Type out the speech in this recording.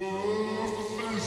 Official